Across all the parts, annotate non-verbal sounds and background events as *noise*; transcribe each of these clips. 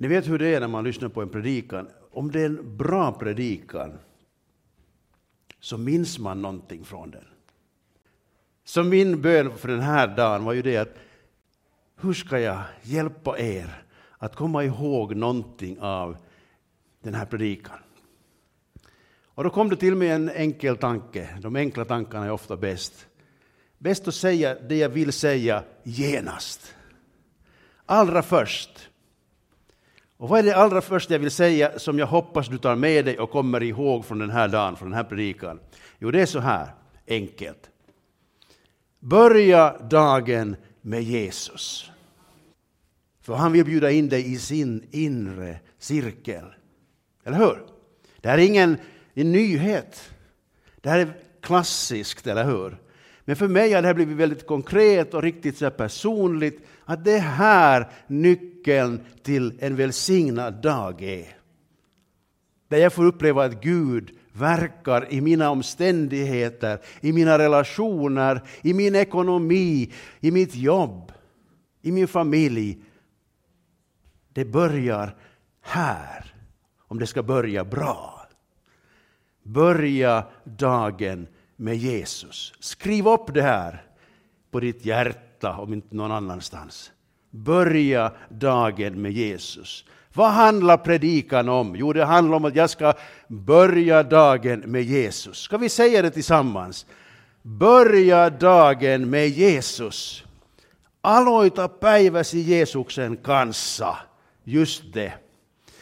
Ni vet hur det är när man lyssnar på en predikan. Om det är en bra predikan så minns man någonting från den. Så min bön för den här dagen var ju det att hur ska jag hjälpa er att komma ihåg någonting av den här predikan? Och då kom det till mig en enkel tanke. De enkla tankarna är ofta bäst. Bäst att säga det jag vill säga genast. Allra först. Och vad är det allra första jag vill säga som jag hoppas du tar med dig och kommer ihåg från den här dagen, från den här predikan? Jo, det är så här enkelt. Börja dagen med Jesus. För han vill bjuda in dig i sin inre cirkel. Eller hur? Det här är ingen en nyhet. Det här är klassiskt, eller hur? Men för mig har det här blivit väldigt konkret och riktigt så personligt att det är här nyckeln till en välsignad dag är. Där jag får uppleva att Gud verkar i mina omständigheter, i mina relationer, i min ekonomi, i mitt jobb, i min familj. Det börjar här, om det ska börja bra. Börja dagen med Jesus. Skriv upp det här på ditt hjärta, om inte någon annanstans. Börja dagen med Jesus. Vad handlar predikan om? Jo, det handlar om att jag ska börja dagen med Jesus. Ska vi säga det tillsammans? Börja dagen med Jesus. Aloita päiväsi Jesuksen kanssa. Just det.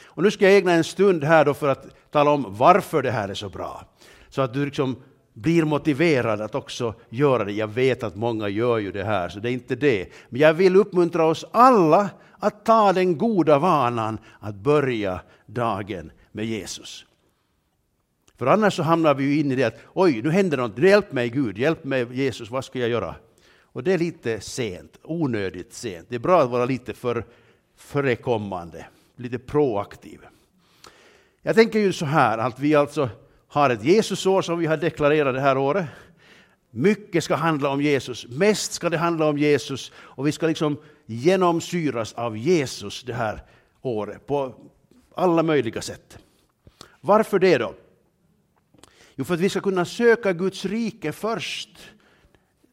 Och nu ska jag ägna en stund här då för att tala om varför det här är så bra. Så att du liksom blir motiverad att också göra det. Jag vet att många gör ju det här, så det är inte det. Men jag vill uppmuntra oss alla att ta den goda vanan att börja dagen med Jesus. För annars så hamnar vi ju in i det att oj, nu händer något, hjälp mig Gud, hjälp mig Jesus, vad ska jag göra? Och det är lite sent, onödigt sent. Det är bra att vara lite för förekommande, lite proaktiv. Jag tänker ju så här att vi alltså har ett Jesusår som vi har deklarerat det här året. Mycket ska handla om Jesus, mest ska det handla om Jesus och vi ska liksom genomsyras av Jesus det här året på alla möjliga sätt. Varför det då? Jo, för att vi ska kunna söka Guds rike först.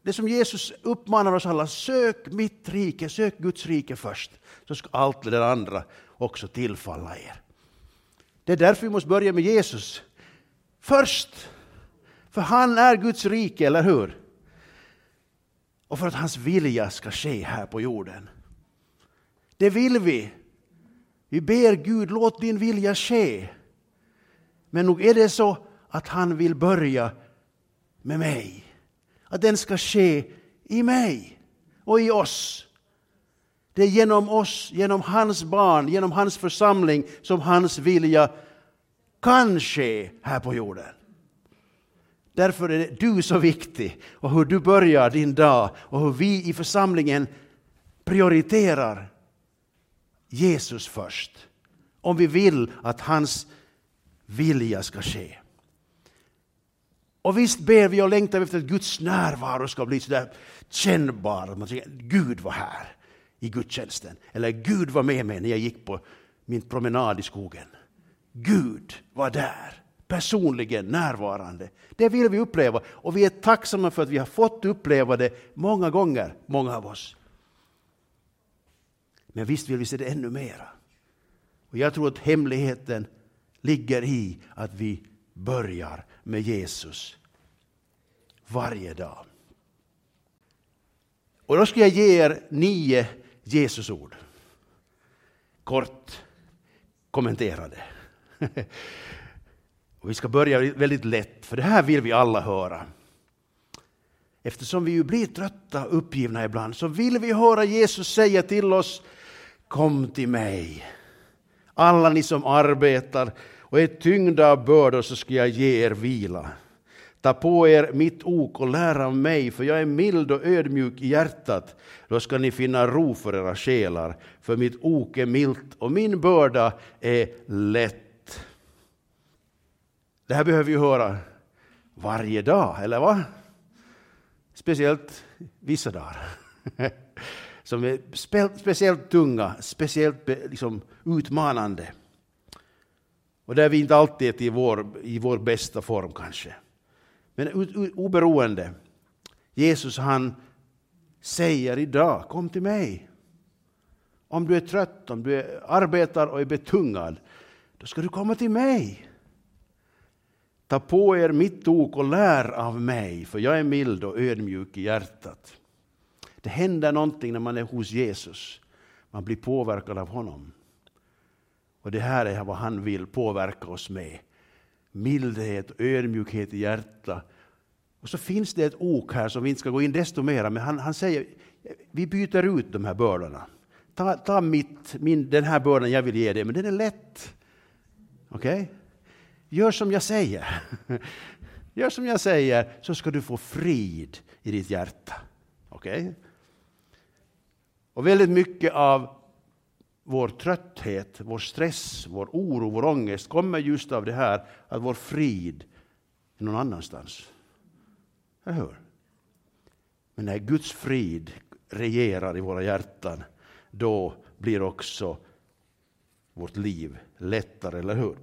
Det som Jesus uppmanar oss alla, sök mitt rike, sök Guds rike först, så ska allt det där andra också tillfalla er. Det är därför vi måste börja med Jesus först. För han är Guds rike, eller hur? Och för att hans vilja ska ske här på jorden. Det vill vi. Vi ber Gud, låt din vilja ske. Men nog är det så att han vill börja med mig. Att den ska ske i mig och i oss. Det är genom oss, genom hans barn, genom hans församling som hans vilja kan ske här på jorden. Därför är du så viktig och hur du börjar din dag och hur vi i församlingen prioriterar Jesus först. Om vi vill att hans vilja ska ske. Och visst ber vi och längtar efter att Guds närvaro ska bli sådär kännbar. Man säger, Gud var här i gudstjänsten. Eller Gud var med mig när jag gick på min promenad i skogen. Gud var där, personligen närvarande. Det vill vi uppleva och vi är tacksamma för att vi har fått uppleva det många gånger, många av oss. Men visst vill vi se det ännu mera. Och jag tror att hemligheten ligger i att vi börjar med Jesus varje dag. Och då ska jag ge er nio Jesusord. Kort kommenterade. *laughs* Och vi ska börja väldigt lätt, för det här vill vi alla höra. Eftersom vi ju blir trötta och uppgivna ibland så vill vi höra Jesus säga till oss Kom till mig. Alla ni som arbetar och är tyngda av bördor så ska jag ge er vila. Ta på er mitt ok och lär av mig, för jag är mild och ödmjuk i hjärtat. Då ska ni finna ro för era själar, för mitt ok är milt och min börda är lätt. Det här behöver vi höra varje dag, eller vad? Speciellt vissa dagar. *laughs* som är spe, speciellt tunga, speciellt liksom, utmanande. Och där vi inte alltid är i vår, i vår bästa form kanske. Men oberoende, Jesus han säger idag, kom till mig. Om du är trött, om du är, arbetar och är betungad, då ska du komma till mig. Ta på er mitt ok och lär av mig, för jag är mild och ödmjuk i hjärtat. Det händer någonting när man är hos Jesus. Man blir påverkad av honom. Och det här är vad han vill påverka oss med. Mildhet ödmjukhet i hjärtat. Och så finns det ett ok här som vi inte ska gå in desto mera. men han, han säger vi byter ut de här bördorna. Ta, ta mitt, min, den här bördan jag vill ge dig, men den är lätt. Okej? Okay? Gör som jag säger. *laughs* Gör som jag säger, så ska du få frid i ditt hjärta. Okej? Okay? Och väldigt mycket av vår trötthet, vår stress, vår oro, vår ångest kommer just av det här att vår frid är någon annanstans. Eller hur? Men när Guds frid regerar i våra hjärtan, då blir också vårt liv lättare, eller hur?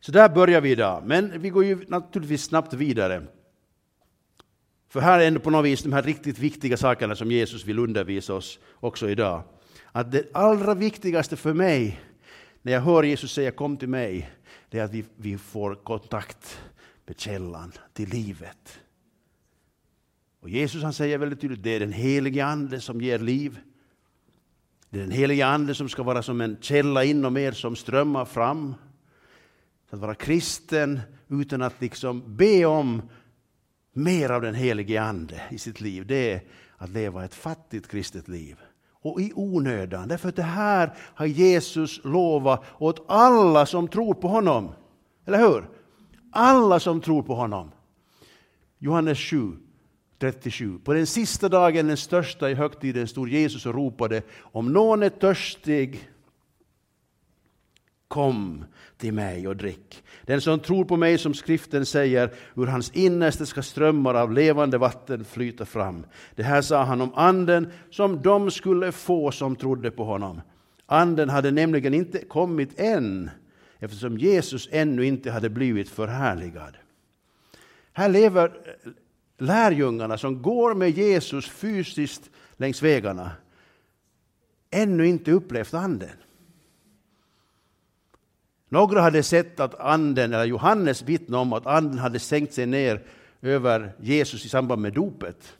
Så där börjar vi idag, men vi går ju naturligtvis snabbt vidare. För här är ändå på något vis de här riktigt viktiga sakerna som Jesus vill undervisa oss också idag. Att det allra viktigaste för mig när jag hör Jesus säga kom till mig, det är att vi, vi får kontakt med källan till livet. Och Jesus han säger väldigt tydligt, det är den helige Ande som ger liv. Det är den helige Ande som ska vara som en källa inom er som strömmar fram. Så att vara kristen utan att liksom be om mer av den helige Ande i sitt liv, det är att leva ett fattigt kristet liv. Och i onödan, därför att det här har Jesus lovat åt alla som tror på honom. Eller hur? Alla som tror på honom. Johannes 7, 37. På den sista dagen, den största i högtiden, stod Jesus och ropade om någon är törstig, kom till mig och drick. Den som tror på mig, som skriften säger, ur hans innersta ska strömmar av levande vatten flyta fram. Det här sa han om anden som de skulle få som trodde på honom. Anden hade nämligen inte kommit än, eftersom Jesus ännu inte hade blivit förhärligad. Här lever eh, lärjungarna som går med Jesus fysiskt längs vägarna ännu inte upplevt anden. Några hade sett att anden, eller Johannes vittnade om att anden hade sänkt sig ner över Jesus i samband med dopet.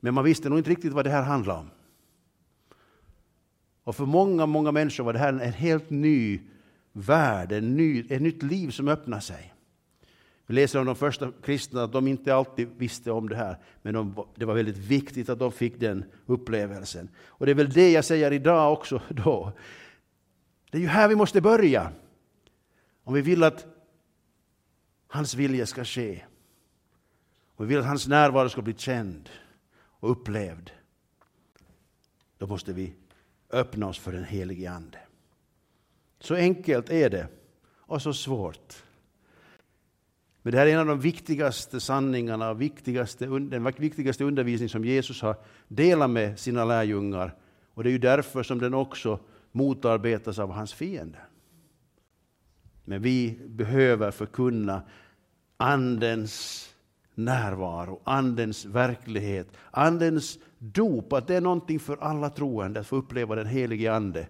Men man visste nog inte riktigt vad det här handlade om. Och för många, många människor var det här en helt ny värld, en ny, ett nytt liv som öppnade sig. Vi läser om de första kristna att de inte alltid visste om det här, men de, det var väldigt viktigt att de fick den upplevelsen. Och det är väl det jag säger idag också då. Det är ju här vi måste börja. Om vi vill att hans vilja ska ske. Om vi vill att hans närvaro ska bli känd och upplevd. Då måste vi öppna oss för den helige Ande. Så enkelt är det och så svårt. Men det här är en av de viktigaste sanningarna, viktigaste, den viktigaste undervisning som Jesus har delat med sina lärjungar. Och det är ju därför som den också motarbetas av hans fiender. Men vi behöver förkunna Andens närvaro, Andens verklighet, Andens dop, att det är någonting för alla troende att få uppleva den helige Ande.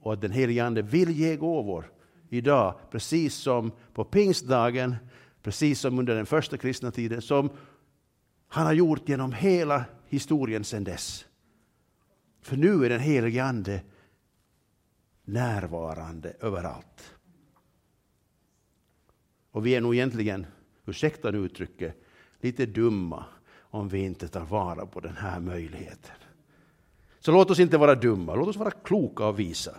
Och att den helige Ande vill ge gåvor idag, precis som på pingstdagen, precis som under den första kristna tiden, som han har gjort genom hela historien sedan dess. För nu är den helige Ande närvarande överallt. Och vi är nog egentligen, ursäkta nu uttrycket, lite dumma om vi inte tar vara på den här möjligheten. Så låt oss inte vara dumma, låt oss vara kloka och visa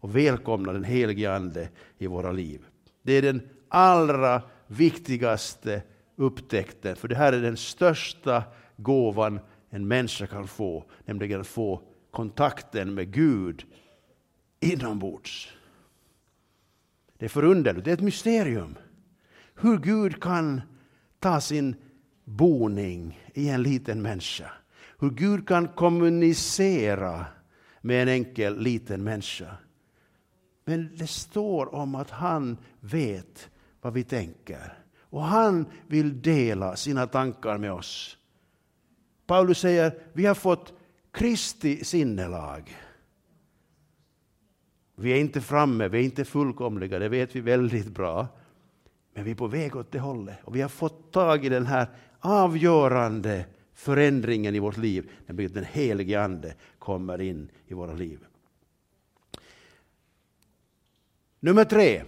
och välkomna den helige Ande i våra liv. Det är den allra viktigaste upptäckten, för det här är den största gåvan en människa kan få, nämligen att få kontakten med Gud inombords. Det är förunderligt, det är ett mysterium. Hur Gud kan ta sin boning i en liten människa. Hur Gud kan kommunicera med en enkel liten människa. Men det står om att han vet vad vi tänker. Och han vill dela sina tankar med oss. Paulus säger, vi har fått Kristi sinnelag. Vi är inte framme, vi är inte fullkomliga, det vet vi väldigt bra. Men vi är på väg åt det hållet. Och vi har fått tag i den här avgörande förändringen i vårt liv, när den helige Ande kommer in i våra liv. Nummer tre.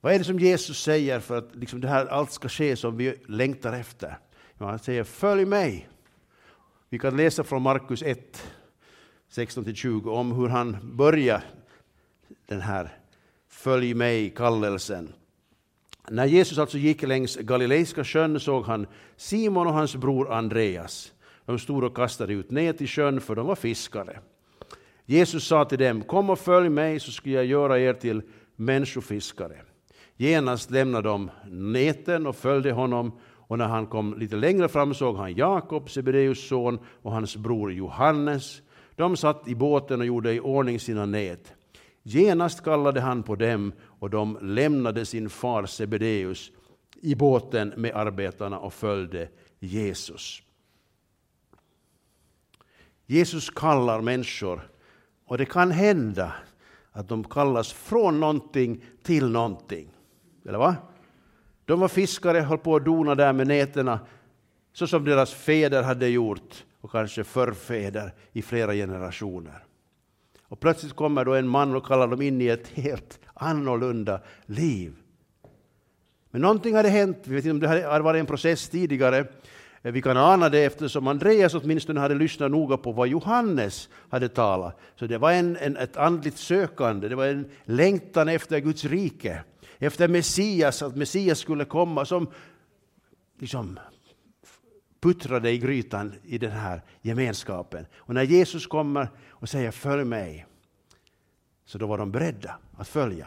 Vad är det som Jesus säger för att liksom det här allt ska ske som vi längtar efter? Han säger följ mig. Vi kan läsa från Markus 1, 16-20 om hur han börjar den här följ mig-kallelsen. När Jesus alltså gick längs Galileiska sjön såg han Simon och hans bror Andreas. De stod och kastade ut nät i sjön för de var fiskare. Jesus sa till dem, kom och följ mig så ska jag göra er till människofiskare. Genast lämnade de näten och följde honom och när han kom lite längre fram såg han Jakob, Sebedeus son, och hans bror Johannes. De satt i båten och gjorde i ordning sina nät. Genast kallade han på dem och de lämnade sin far Sebedeus i båten med arbetarna och följde Jesus. Jesus kallar människor och det kan hända att de kallas från någonting till någonting. Eller va? De var fiskare, höll på att dona där med nätena, så som deras fäder hade gjort och kanske förfäder i flera generationer. Och plötsligt kommer då en man och kallar dem in i ett helt annorlunda liv. Men någonting hade hänt, vi vet inte om det hade varit en process tidigare, eh, vi kan ana det eftersom Andreas åtminstone hade lyssnat noga på vad Johannes hade talat. Så det var en, en, ett andligt sökande, det var en längtan efter Guds rike, efter Messias, att Messias skulle komma som liksom puttrade i grytan i den här gemenskapen. Och när Jesus kommer och säger följ mig, så då var de beredda att följa.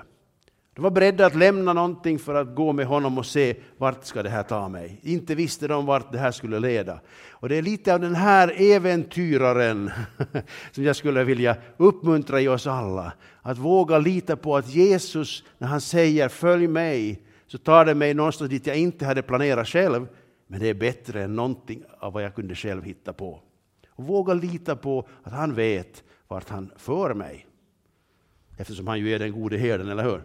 De var beredda att lämna någonting för att gå med honom och se vart ska det här ta mig. Inte visste de vart det här skulle leda. Och det är lite av den här äventyraren *laughs* som jag skulle vilja uppmuntra i oss alla. Att våga lita på att Jesus, när han säger följ mig, så tar det mig någonstans dit jag inte hade planerat själv. Men det är bättre än någonting av vad jag kunde själv hitta på. Och våga lita på att han vet vart han för mig. Eftersom han ju är den gode herden, eller hur?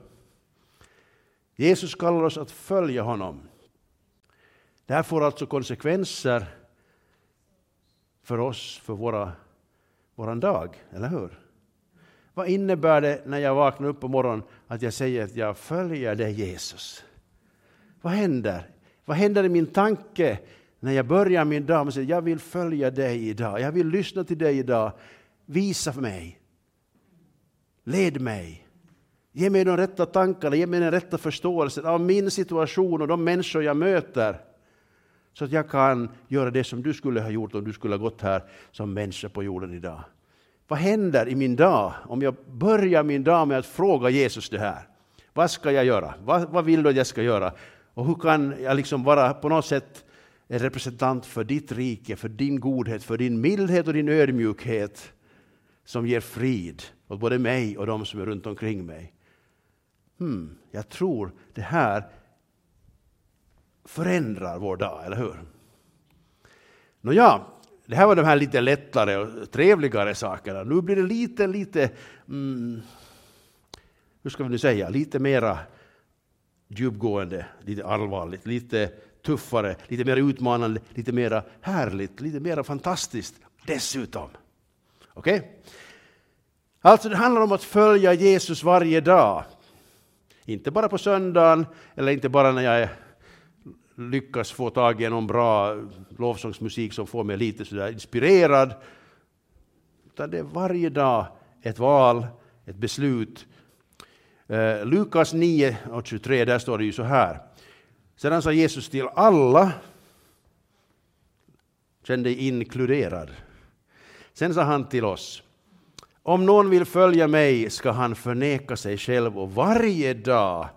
Jesus kallar oss att följa honom. Det här får alltså konsekvenser för oss, för våra, våran dag, eller hur? Vad innebär det när jag vaknar upp på morgonen att jag säger att jag följer dig Jesus? Vad händer? Vad händer i min tanke när jag börjar min dag med att säga jag vill följa dig idag, jag vill lyssna till dig idag. Visa för mig. Led mig. Ge mig de rätta tankarna, ge mig den rätta förståelsen av min situation och de människor jag möter. Så att jag kan göra det som du skulle ha gjort om du skulle ha gått här som människa på jorden idag. Vad händer i min dag om jag börjar min dag med att fråga Jesus det här? Vad ska jag göra? Vad, vad vill du att jag ska göra? Och hur kan jag liksom vara på något sätt en representant för ditt rike, för din godhet, för din mildhet och din ödmjukhet som ger frid åt både mig och de som är runt omkring mig hmm, jag tror det här förändrar vår dag, eller hur? Nåja, det här var de här lite lättare och trevligare sakerna. Nu blir det lite, lite, mm, hur ska vi nu säga, lite mera djupgående, lite allvarligt, lite tuffare, lite mer utmanande, lite mer härligt, lite mer fantastiskt dessutom. Okej? Okay? Alltså det handlar om att följa Jesus varje dag. Inte bara på söndagen eller inte bara när jag lyckas få tag i någon bra lovsångsmusik som får mig lite sådär inspirerad. Utan det är varje dag ett val, ett beslut. Eh, Lukas 9 och 23, där står det ju så här. Sedan sa Jesus till alla, känn dig inkluderad. Sen sa han till oss, om någon vill följa mig ska han förneka sig själv och varje dag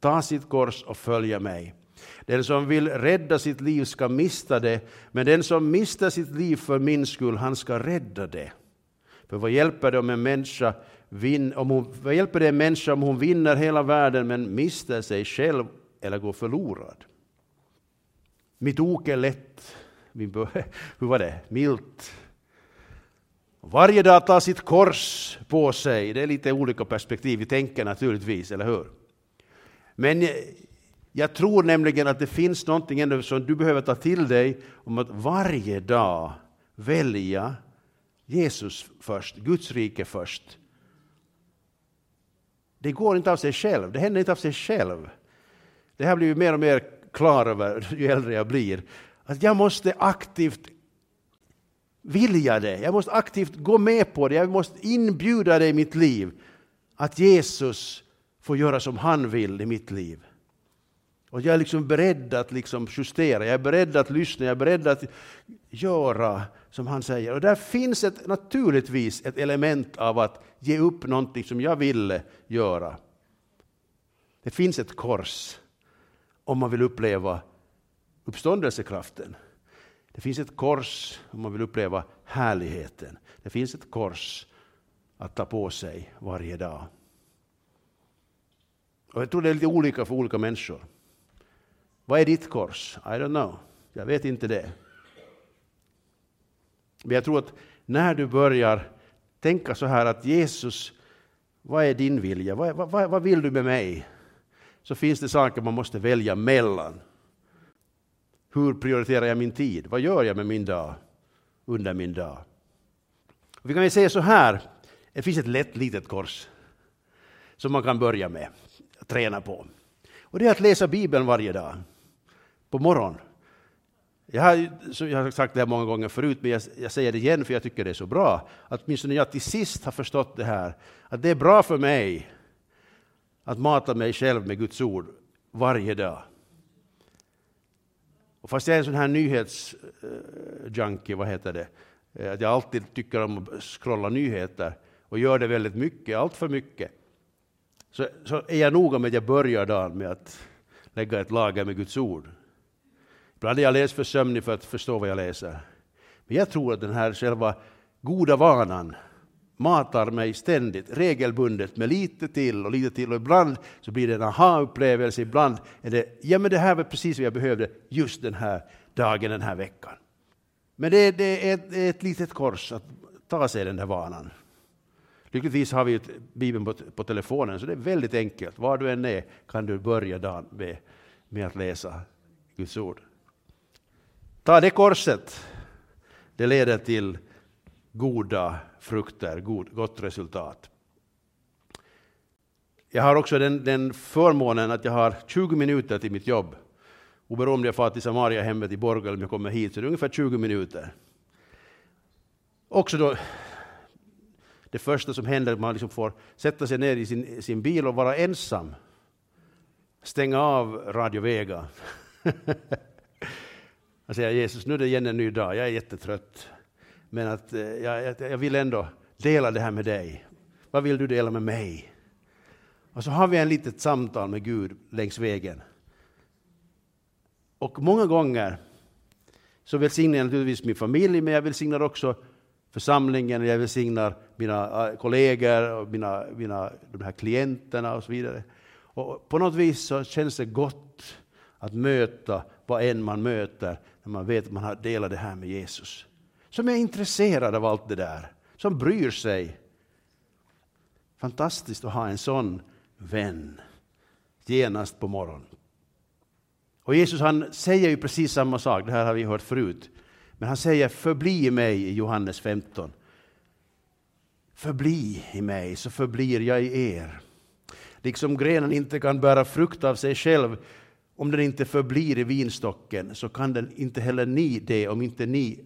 ta sitt kors och följa mig. Den som vill rädda sitt liv ska mista det, men den som mister sitt liv för min skull, han ska rädda det. För vad hjälper det om en människa vin, om hon, vad hjälper det en människa om hon vinner hela världen men mister sig själv eller går förlorad? Mitt ok är lätt, min, *laughs* hur var det, milt. Varje dag tar sitt kors på sig. Det är lite olika perspektiv vi tänker naturligtvis, eller hur? Men eh, jag tror nämligen att det finns någonting ändå som du behöver ta till dig om att varje dag välja Jesus först, Guds rike först. Det går inte av sig själv, det händer inte av sig själv. Det här blir ju mer och mer klar över *laughs* ju äldre jag blir. Att jag måste aktivt vilja det, jag måste aktivt gå med på det, jag måste inbjuda det i mitt liv. Att Jesus får göra som han vill i mitt liv. Och jag är liksom beredd att liksom justera, jag är beredd att lyssna, jag är beredd att göra som han säger. Och där finns ett, naturligtvis ett element av att ge upp någonting som jag ville göra. Det finns ett kors om man vill uppleva uppståndelsekraften. Det finns ett kors om man vill uppleva härligheten. Det finns ett kors att ta på sig varje dag. Och jag tror det är lite olika för olika människor. Vad är ditt kors? I don't know. Jag vet inte det. Men jag tror att när du börjar tänka så här att Jesus, vad är din vilja? Vad, vad, vad vill du med mig? Så finns det saker man måste välja mellan. Hur prioriterar jag min tid? Vad gör jag med min dag? Under min dag? Vi kan säga så här, det finns ett lätt litet kors som man kan börja med, träna på. Och det är att läsa Bibeln varje dag, på morgonen. Jag har, jag har sagt det här många gånger förut, men jag, jag, säger det igen för jag tycker det är så bra. Att åtminstone jag till sist har förstått det här, att det är bra för mig att mata mig själv med Guds ord varje dag. Och fast jag är en sån här nyhetsjunkie, eh, vad heter det, eh, att jag alltid tycker om att scrolla nyheter och gör det väldigt mycket, allt för mycket, så, så är jag noga med att jag börjar dagen med att lägga ett lager med Guds ord. Ibland är jag läst för sömnig för att förstå vad jag läser. Men jag tror att den här själva goda vanan matar mig ständigt, regelbundet, med lite till och lite till. Och ibland så blir det en aha-upplevelse, ibland är det, ja men det här var precis vad jag behövde just den här dagen, den här veckan. Men det, det är ett, ett litet kors att ta sig den där vanan. Lyckligtvis har vi ett Bibeln på, på, telefonen, så det är väldigt enkelt. Var du än är kan du börja dagen med, med att läsa Guds ord. Ta det korset, det leder till goda frukter, god, gott resultat. Jag har också den, den förmånen att jag har 20 minuter till mitt jobb. Oberoende om jag far till Samaria hemmet i Borgå eller om jag kommer hit, så det är ungefär 20 minuter. Också då, det första som händer, att man liksom får sätta sig ner i sin, sin bil och vara ensam. Stänga av Radio Vega. *laughs* Jag säger Jesus, nu är det igen en ny dag, jag är jättetrött. Men att, eh, jag, jag vill ändå dela det här med dig. Vad vill du dela med mig? Och så har vi en litet samtal med Gud längs vägen. Och många gånger så välsignar jag naturligtvis min familj, men jag välsignar också församlingen, jag välsignar mina eh, kollegor och mina, mina, de här klienterna och så vidare. Och på något vis så känns det gott att möta vad än man möter när man vet att man har delat det här med Jesus. Som är intresserad av allt det där, som bryr sig. Fantastiskt att ha en sån vän genast på morgonen. Och Jesus han säger ju precis samma sak, det här har vi hört förut. Men han säger förbli i mig i Johannes 15. Förbli i mig så förblir jag i er. Liksom grenen inte kan bära frukt av sig själv om den inte förblir i vinstocken så kan den inte heller ni det om inte ni,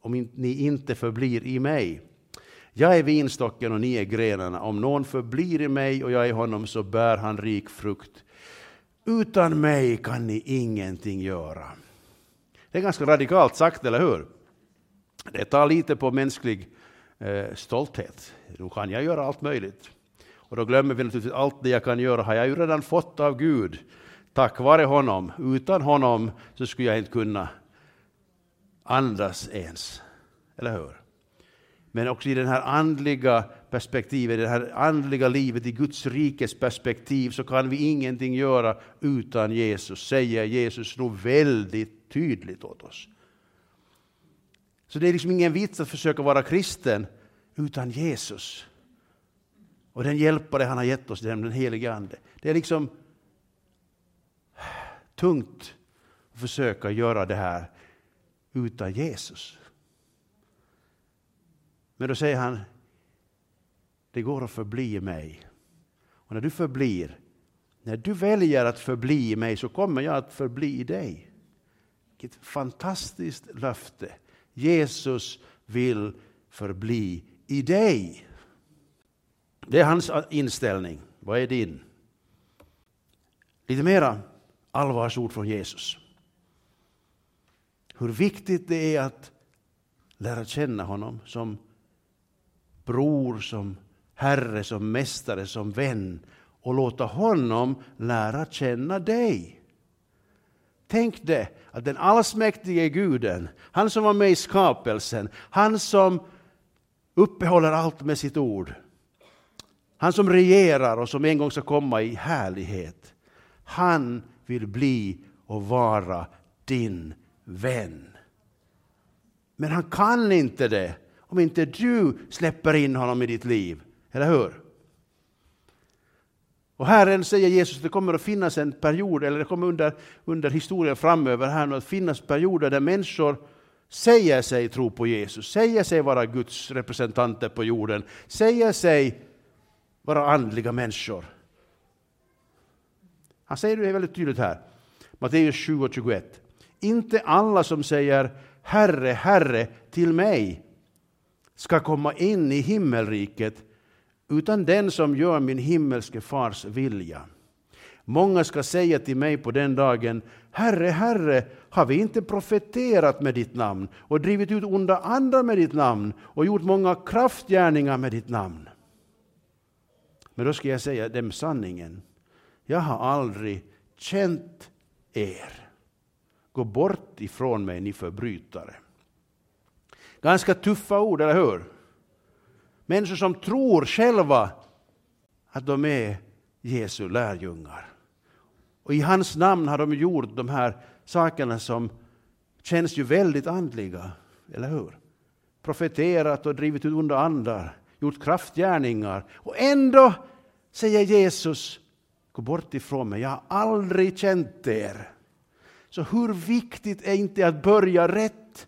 om ni inte förblir i mig. Jag är vinstocken och ni är grenarna. Om någon förblir i mig och jag i honom så bär han rik frukt. Utan mig kan ni ingenting göra. Det är ganska radikalt sagt, eller hur? Det tar lite på mänsklig eh, stolthet. Nu kan jag göra allt möjligt. Och då glömmer vi naturligtvis allt det jag kan göra har jag ju redan fått av Gud tack vare honom. Utan honom så skulle jag inte kunna andas ens. Eller hur? Men också i det här andliga perspektivet, det här andliga livet i Guds rikes perspektiv så kan vi ingenting göra utan Jesus, säger Jesus nog väldigt tydligt åt oss. Så det är liksom ingen vits att försöka vara kristen utan Jesus. Och den hjälpare han har gett oss, den helige Ande. Det är liksom tungt att försöka göra det här utan Jesus. Men då säger han, det går att förbli i mig. Och när du förblir, när du väljer att förbli i mig så kommer jag att förbli i dig. Vilket fantastiskt löfte. Jesus vill förbli i dig. Det är hans inställning. Vad är din? Lite mera allvarsord från Jesus. Hur viktigt det är att lära känna honom som bror, som Herre, som Mästare, som vän och låta honom lära känna dig. Tänk det, att den allsmäktige guden, han som var med i skapelsen, han som uppehåller allt med sitt ord, han som regerar och som en gång ska komma i härlighet, han vill bli och vara din vän. Men han kan inte det om inte du släpper in honom i ditt liv. Eller hur? Och här säger Jesus att det kommer att finnas en period, eller det kommer under, under historien framöver här att finnas perioder där människor säger sig tro på Jesus, säger sig vara Guds representanter på jorden, säger sig vara andliga människor. Han säger det väldigt tydligt här, Matteus 20 och 21. Inte alla som säger Herre, Herre till mig ska komma in i himmelriket utan den som gör min himmelske fars vilja. Många ska säga till mig på den dagen, Herre, Herre, har vi inte profeterat med ditt namn och drivit ut onda andar med ditt namn och gjort många kraftgärningar med ditt namn? Men då ska jag säga dem sanningen. Jag har aldrig känt er. Gå bort ifrån mig, ni förbrytare. Ganska tuffa ord, eller hur? Människor som tror själva att de är Jesu lärjungar. Och i hans namn har de gjort de här sakerna som känns ju väldigt andliga, eller hur? Profeterat och drivit ut onda andar, gjort kraftgärningar. Och ändå säger Jesus, gå bort ifrån mig, jag har aldrig känt er. Så hur viktigt är inte att börja rätt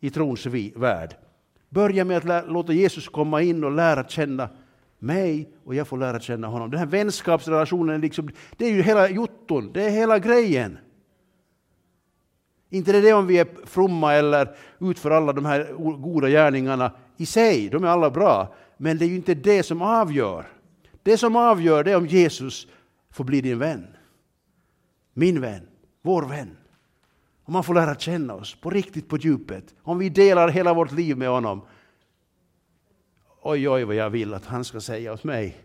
i trons värld? Börja med att låta Jesus komma in och lära känna mig och jag får lära känna honom. Den här vänskapsrelationen, liksom, det är ju hela jotton, det är hela grejen. Inte det är det om vi är fromma eller utför alla de här goda gärningarna i sig, de är alla bra. Men det är ju inte det som avgör. Det som avgör det är om Jesus får bli din vän. Min vän, vår vän. Om man får lära känna oss på riktigt på djupet. Om vi delar hela vårt liv med honom. Oj, oj, vad jag vill att han ska säga åt mig.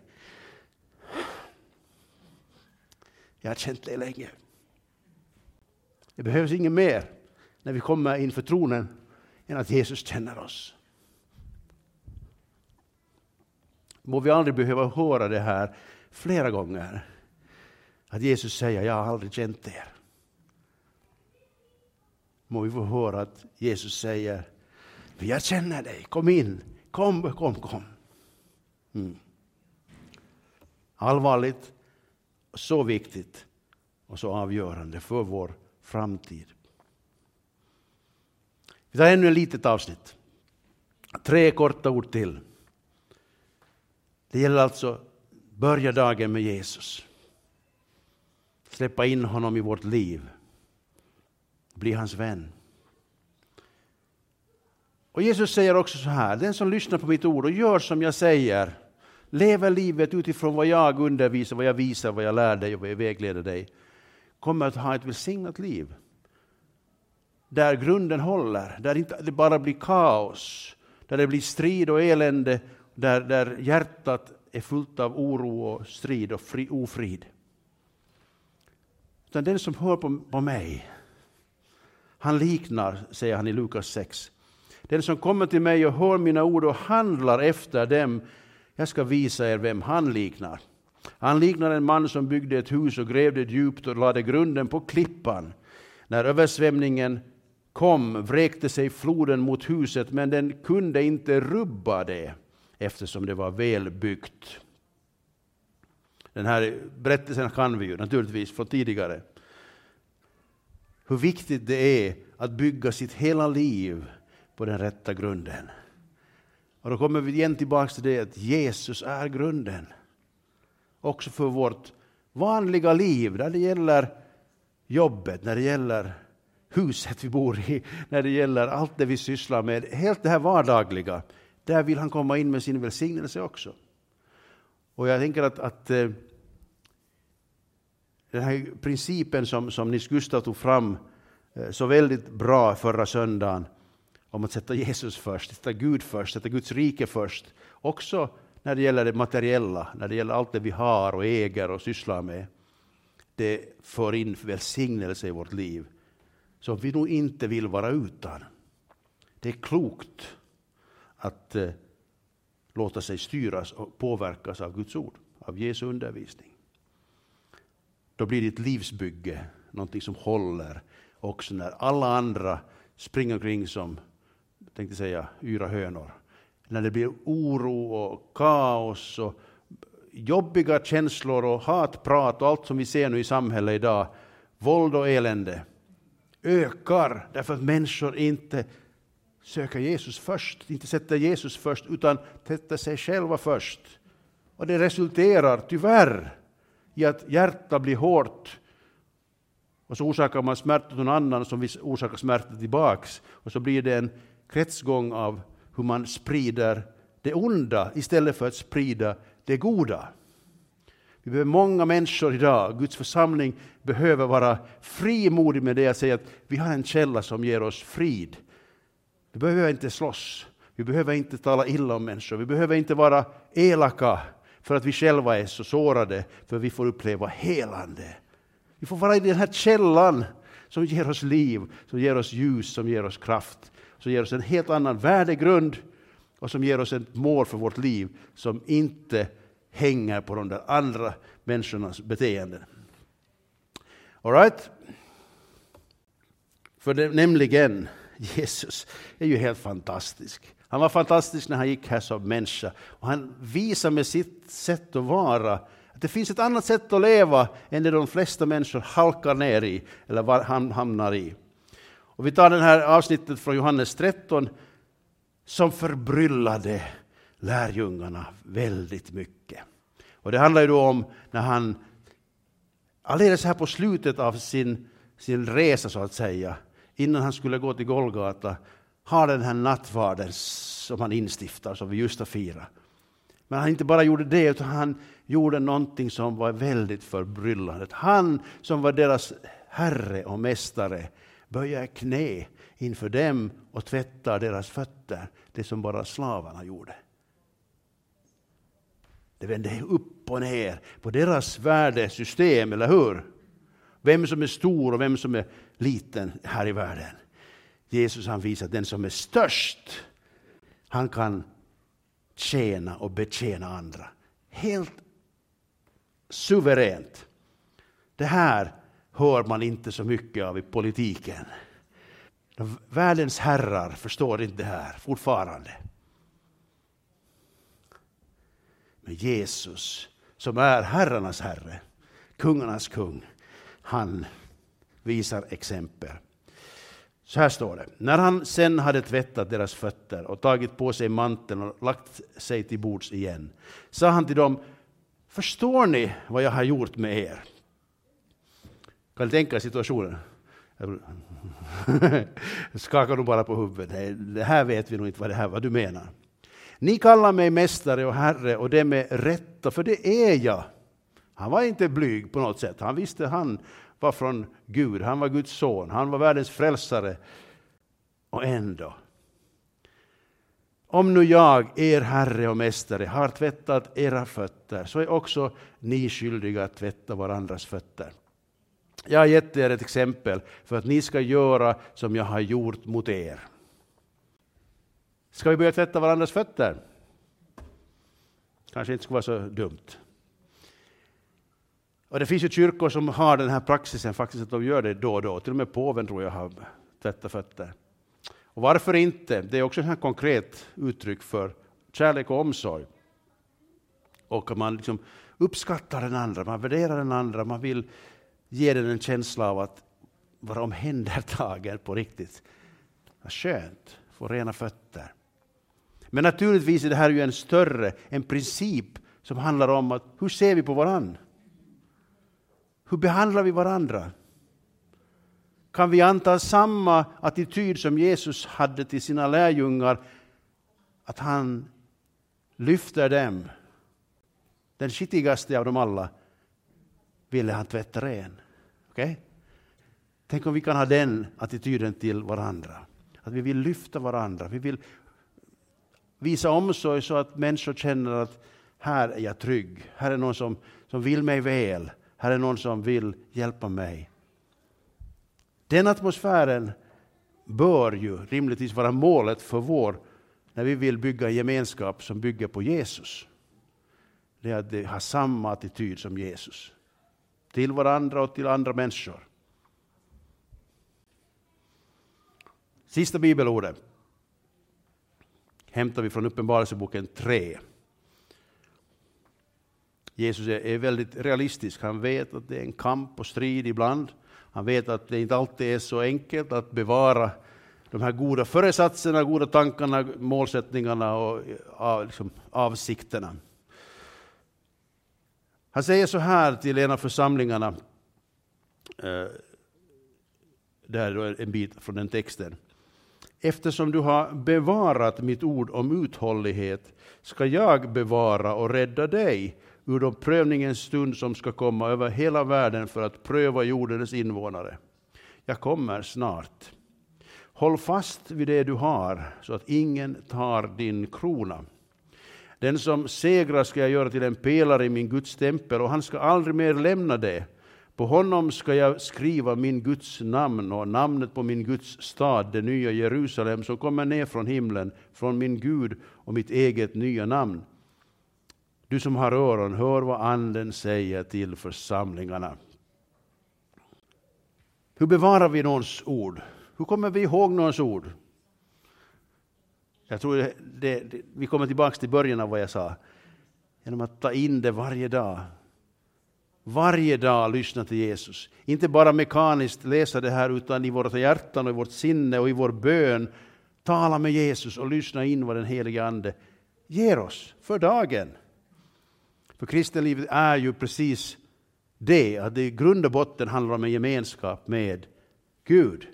Jag har känt dig länge. Det behövs inget mer när vi kommer inför tronen än att Jesus känner oss. Må vi aldrig behöva höra det här flera gånger. Att Jesus säger, jag har aldrig känt er må vi få höra att Jesus säger, jag känner dig, kom in, kom, kom, kom. Mm. Allvarligt, så viktigt och så avgörande för vår framtid. Vi tar ännu ett litet avsnitt. Tre korta ord till. Det gäller alltså börja dagen med Jesus. Släppa in honom i vårt liv bli hans vän. Och Jesus säger också så här, den som lyssnar på mitt ord och gör som jag säger, lever livet utifrån vad jag undervisar, vad jag visar, vad jag lär dig och vad jag vägleder dig, kommer att ha ett välsignat liv. Där grunden håller, där det inte bara blir kaos, där det blir strid och elände, där, där hjärtat är fullt av oro och strid och fri, ofrid. Utan den som hör på, på mig, han liknar, säger han i Lukas 6. Den som kommer till mig och hör mina ord och handlar efter dem, jag ska visa er vem han liknar. Han liknar en man som byggde ett hus och grävde djupt och lade grunden på klippan. När översvämningen kom vräkte sig floden mot huset, men den kunde inte rubba det eftersom det var välbyggt. Den här berättelsen kan vi ju naturligtvis från tidigare. Hur viktigt det är att bygga sitt hela liv på den rätta grunden. Och då kommer vi igen tillbaka till det att Jesus är grunden. Också för vårt vanliga liv, när det gäller jobbet, när det gäller huset vi bor i, när det gäller allt det vi sysslar med, helt det här vardagliga. Där vill han komma in med sin välsignelse också. Och jag tänker att, att eh, den här principen som, som Nils Gustav tog fram eh, så väldigt bra förra söndagen om att sätta Jesus först, sätta Gud först, sätta Guds rike först. Också när det gäller det materiella, när det gäller allt det vi har och äger och sysslar med. Det för in välsignelse i vårt liv som vi nog inte vill vara utan. Det är klokt att eh, låta sig styras och påverkas av Guds ord, av Jesu undervisning. Då blir ditt livsbygge någonting som håller också när alla andra springer omkring som, tänkte säga, yra hönor. När det blir oro och kaos och jobbiga känslor och hatprat och allt som vi ser nu i samhället idag, våld och elände, ökar därför att människor inte söker Jesus först, inte sätter Jesus först, utan sätter sig själva först. Och det resulterar tyvärr i att hjärtat blir hårt och så orsakar man smärta till någon annan som orsakar smärta tillbaks. Och så blir det en kretsgång av hur man sprider det onda istället för att sprida det goda. Vi behöver många människor idag. Guds församling behöver vara frimodig med det Jag säger att vi har en källa som ger oss frid. Vi behöver inte slåss. Vi behöver inte tala illa om människor. Vi behöver inte vara elaka för att vi själva är så sårade, för vi får uppleva helande. Vi får vara i den här källan som ger oss liv, som ger oss ljus, som ger oss kraft, som ger oss en helt annan värdegrund och som ger oss ett mål för vårt liv som inte hänger på de där andra människornas beteenden. All right? För det, nämligen, Jesus är ju helt fantastisk. Han var fantastisk när han gick här som människa. Och han visar med sitt sätt att vara att det finns ett annat sätt att leva än det de flesta människor halkar ner i eller hamnar i. Och vi tar det här avsnittet från Johannes 13 som förbryllade lärjungarna väldigt mycket. Och det handlar ju då om när han alldeles här på slutet av sin, sin resa så att säga, innan han skulle gå till Golgata, har den här nattvarden som han instiftar, som vi just har firat. Men han inte bara gjorde det, utan han gjorde någonting som var väldigt förbryllande. Han som var deras herre och mästare böjer knä inför dem och tvättar deras fötter, det som bara slavarna gjorde. Det vände upp och ner på deras värdesystem, eller hur? Vem som är stor och vem som är liten här i världen. Jesus han visar att den som är störst, han kan tjäna och betjäna andra. Helt suveränt. Det här hör man inte så mycket av i politiken. Världens herrar förstår inte det här fortfarande. Men Jesus, som är herrarnas herre, kungarnas kung, han visar exempel. Så här står det. När han sen hade tvättat deras fötter och tagit på sig manteln och lagt sig till bords igen, sa han till dem, förstår ni vad jag har gjort med er? Kan ni tänka er situationen? *laughs* Skakar de bara på huvudet. det här vet vi nog inte vad, det här, vad du menar. Ni kallar mig mästare och herre och det med rätta, för det är jag. Han var inte blyg på något sätt. Han visste han var från Gud, han var Guds son, han var världens frälsare. Och ändå. Om nu jag, er herre och mästare, har tvättat era fötter, så är också ni skyldiga att tvätta varandras fötter. Jag har gett er ett exempel för att ni ska göra som jag har gjort mot er. Ska vi börja tvätta varandras fötter? Kanske inte skulle vara så dumt. Och det finns ju kyrkor som har den här praxisen faktiskt att de gör det då och då. Till och med påven tror jag har tvättat fötter. Och varför inte? Det är också ett konkret uttryck för kärlek och omsorg. Och man liksom uppskattar den andra, man värderar den andra, man vill ge den en känsla av att vara omhändertagen på riktigt. Vad skönt, få rena fötter. Men naturligtvis är det här ju en större, en princip som handlar om att hur ser vi på varandra? Hur behandlar vi varandra? Kan vi anta samma attityd som Jesus hade till sina lärjungar, att han lyfter dem. Den skitigaste av dem alla ville han tvätta ren. Okay? Tänk om vi kan ha den attityden till varandra. Att vi vill lyfta varandra, vi vill visa omsorg så att människor känner att här är jag trygg, här är någon som, som vill mig väl, här är någon som vill hjälpa mig. Den atmosfären bör ju rimligtvis vara målet för vår, när vi vill bygga en gemenskap som bygger på Jesus. Det är att ha samma attityd som Jesus. Till varandra och till andra människor. Sista bibelordet hämtar vi från Uppenbarelseboken 3. Jesus är väldigt realistisk. Han vet att det är en kamp och strid ibland. Han vet att det inte alltid är så enkelt att bevara de här goda föresatserna, goda tankarna, målsättningarna och liksom, avsikterna. Han säger så här till en av församlingarna, Där det här är en bit från den texten. Eftersom du har bevarat mitt ord om uthållighet ska jag bevara och rädda dig ur de prövningens stund som ska komma över hela världen för att pröva jordens invånare. Jag kommer snart. Håll fast vid det du har, så att ingen tar din krona. Den som segrar ska jag göra till en pelare i min Guds tempel, och han ska aldrig mer lämna det. På honom ska jag skriva min Guds namn och namnet på min Guds stad, det nya Jerusalem, som kommer ner från himlen, från min Gud och mitt eget nya namn. Du som har öron, hör vad Anden säger till församlingarna. Hur bevarar vi någons ord? Hur kommer vi ihåg någons ord? Jag tror det, det, vi kommer tillbaka till början av vad jag sa. Genom att ta in det varje dag. Varje dag lyssna till Jesus. Inte bara mekaniskt läsa det här, utan i våra hjärtan och i vårt sinne och i vår bön. Tala med Jesus och lyssna in vad den helige Ande ger oss för dagen. För kristenlivet är ju precis det, att det i grund och botten handlar om en gemenskap med Gud.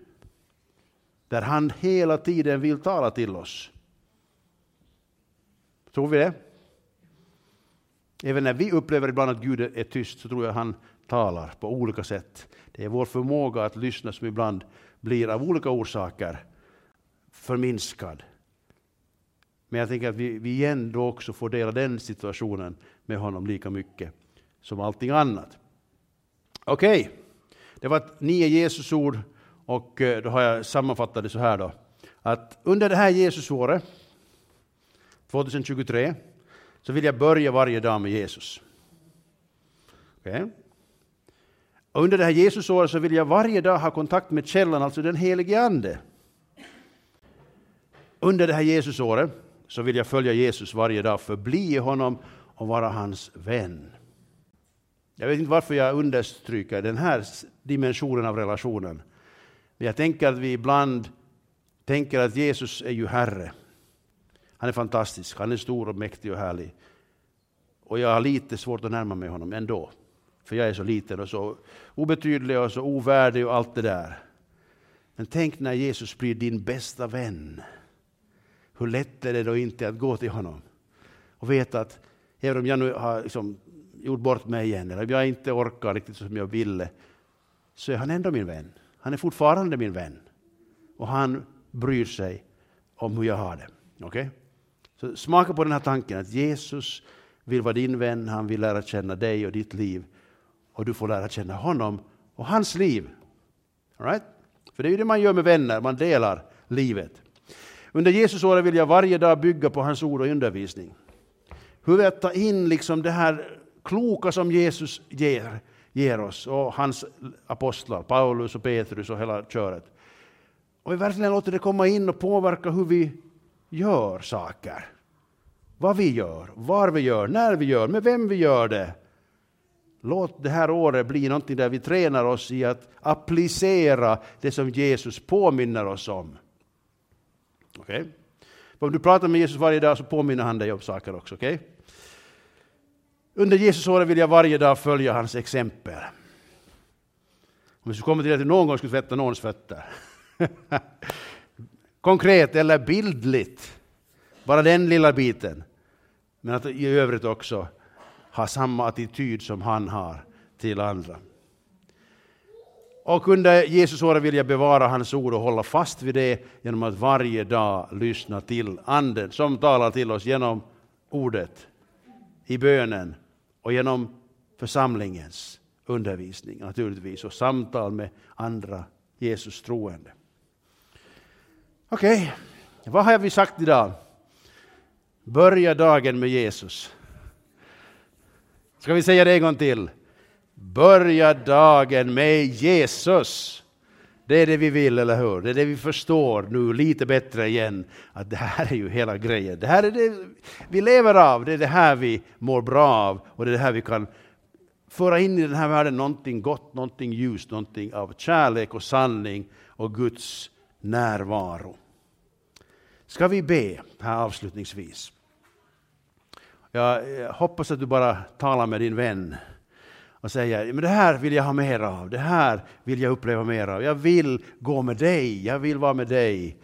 Där han hela tiden vill tala till oss. Tror vi det? Även när vi upplever ibland att Gud är tyst så tror jag han talar på olika sätt. Det är vår förmåga att lyssna som ibland blir av olika orsaker förminskad. Men jag tänker att vi, vi ändå också får dela den situationen med honom lika mycket som allting annat. Okej, okay. det var nio Jesusord och eh, då har jag sammanfattat det så här då. Att under det här Jesusåret, 2023, så vill jag börja varje dag med Jesus. Okay. Och under det här Jesusåret så vill jag varje dag ha kontakt med källan, alltså den helige Ande. Under det här Jesusåret så vill jag följa Jesus varje dag, förbli i honom och vara hans vän. Jag vet inte varför jag understryker den här dimensionen av relationen. Men jag tänker att vi ibland tänker att Jesus är ju Herre. Han är fantastisk, han är stor och mäktig och härlig. Och jag har lite svårt att närma mig honom ändå. För jag är så liten och så obetydlig och så ovärdig och allt det där. Men tänk när Jesus blir din bästa vän. Hur lätt är det då inte att gå till honom och veta att även om jag nu har liksom gjort bort mig igen, eller om jag inte orkar riktigt som jag ville, så är han ändå min vän. Han är fortfarande min vän. Och han bryr sig om hur jag har det. Okay? Så smaka på den här tanken att Jesus vill vara din vän, han vill lära känna dig och ditt liv. Och du får lära känna honom och hans liv. All right? För det är ju det man gör med vänner, man delar livet. Under Jesusåret vill jag varje dag bygga på hans ord och undervisning. Hur vi ta in liksom det här kloka som Jesus ger, ger oss och hans apostlar, Paulus och Petrus och hela köret. Och vi verkligen låter det komma in och påverka hur vi gör saker. Vad vi gör, var vi gör, när vi gör, med vem vi gör det. Låt det här året bli någonting där vi tränar oss i att applicera det som Jesus påminner oss om. Okej? Okay? Om du pratar med Jesus varje dag så påminner han dig om saker också. Okay? Under Jesusåret vill jag varje dag följa hans exempel. Om vi skulle komma till att du någon gång skulle tvätta någons fötter. *laughs* Konkret eller bildligt. Bara den lilla biten. Men att i övrigt också ha samma attityd som han har till andra. Och under Jesusåret vill jag bevara hans ord och hålla fast vid det genom att varje dag lyssna till Anden som talar till oss genom ordet, i bönen och genom församlingens undervisning naturligtvis och samtal med andra Jesus troende. Okej, okay. vad har vi sagt idag? Börja dagen med Jesus. Ska vi säga det en gång till? Börja dagen med Jesus. Det är det vi vill, eller hur? Det är det vi förstår nu lite bättre igen. Att det här är ju hela grejen. Det här är det vi lever av, det är det här vi mår bra av och det är det här vi kan föra in i den här världen någonting gott, någonting ljust, någonting av kärlek och sanning och Guds närvaro. Ska vi be här avslutningsvis? Jag eh, hoppas att du bara talar med din vän och säger men det här vill jag ha mer av, det här vill jag uppleva mer av. Jag vill gå med dig, jag vill vara med dig.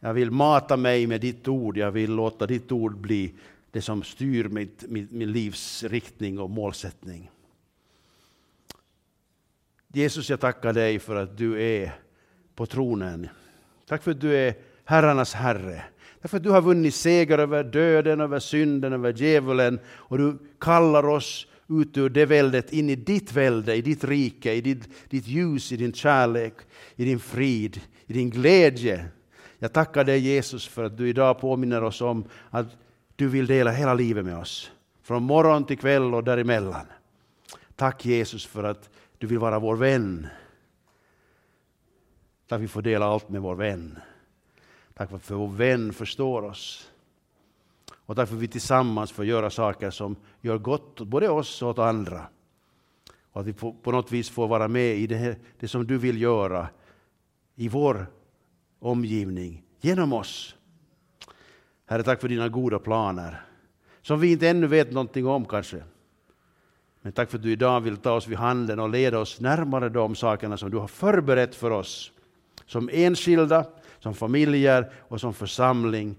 Jag vill mata mig med ditt ord, jag vill låta ditt ord bli det som styr mitt, mitt, min livs riktning och målsättning. Jesus, jag tackar dig för att du är på tronen. Tack för att du är herrarnas herre. Därför att du har vunnit seger över döden, över synden, över djävulen och du kallar oss ut ur det väldet in i ditt välde, i ditt rike, i ditt, ditt ljus, i din kärlek, i din frid, i din glädje. Jag tackar dig Jesus för att du idag påminner oss om att du vill dela hela livet med oss. Från morgon till kväll och däremellan. Tack Jesus för att du vill vara vår vän. Tack att vi får dela allt med vår vän. Tack för att vår vän förstår oss. Och tack för att vi tillsammans får göra saker som gör gott åt både oss och åt andra. Och att vi på, på något vis får vara med i det, här, det som du vill göra i vår omgivning, genom oss. Herre, tack för dina goda planer, som vi inte ännu vet någonting om kanske. Men tack för att du idag vill ta oss vid handen och leda oss närmare de sakerna som du har förberett för oss. Som enskilda, som familjer och som församling.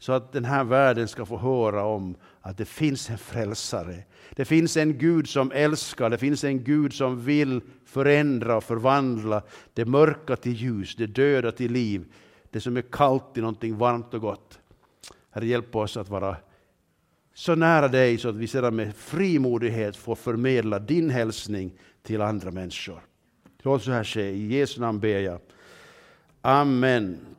Så att den här världen ska få höra om att det finns en frälsare. Det finns en Gud som älskar, det finns en Gud som vill förändra och förvandla det mörka till ljus, det döda till liv, det som är kallt till någonting varmt och gott. Herre, hjälp oss att vara så nära dig så att vi sedan med frimodighet får förmedla din hälsning till andra människor. Låt så här ske. I Jesu namn ber jag. Amen.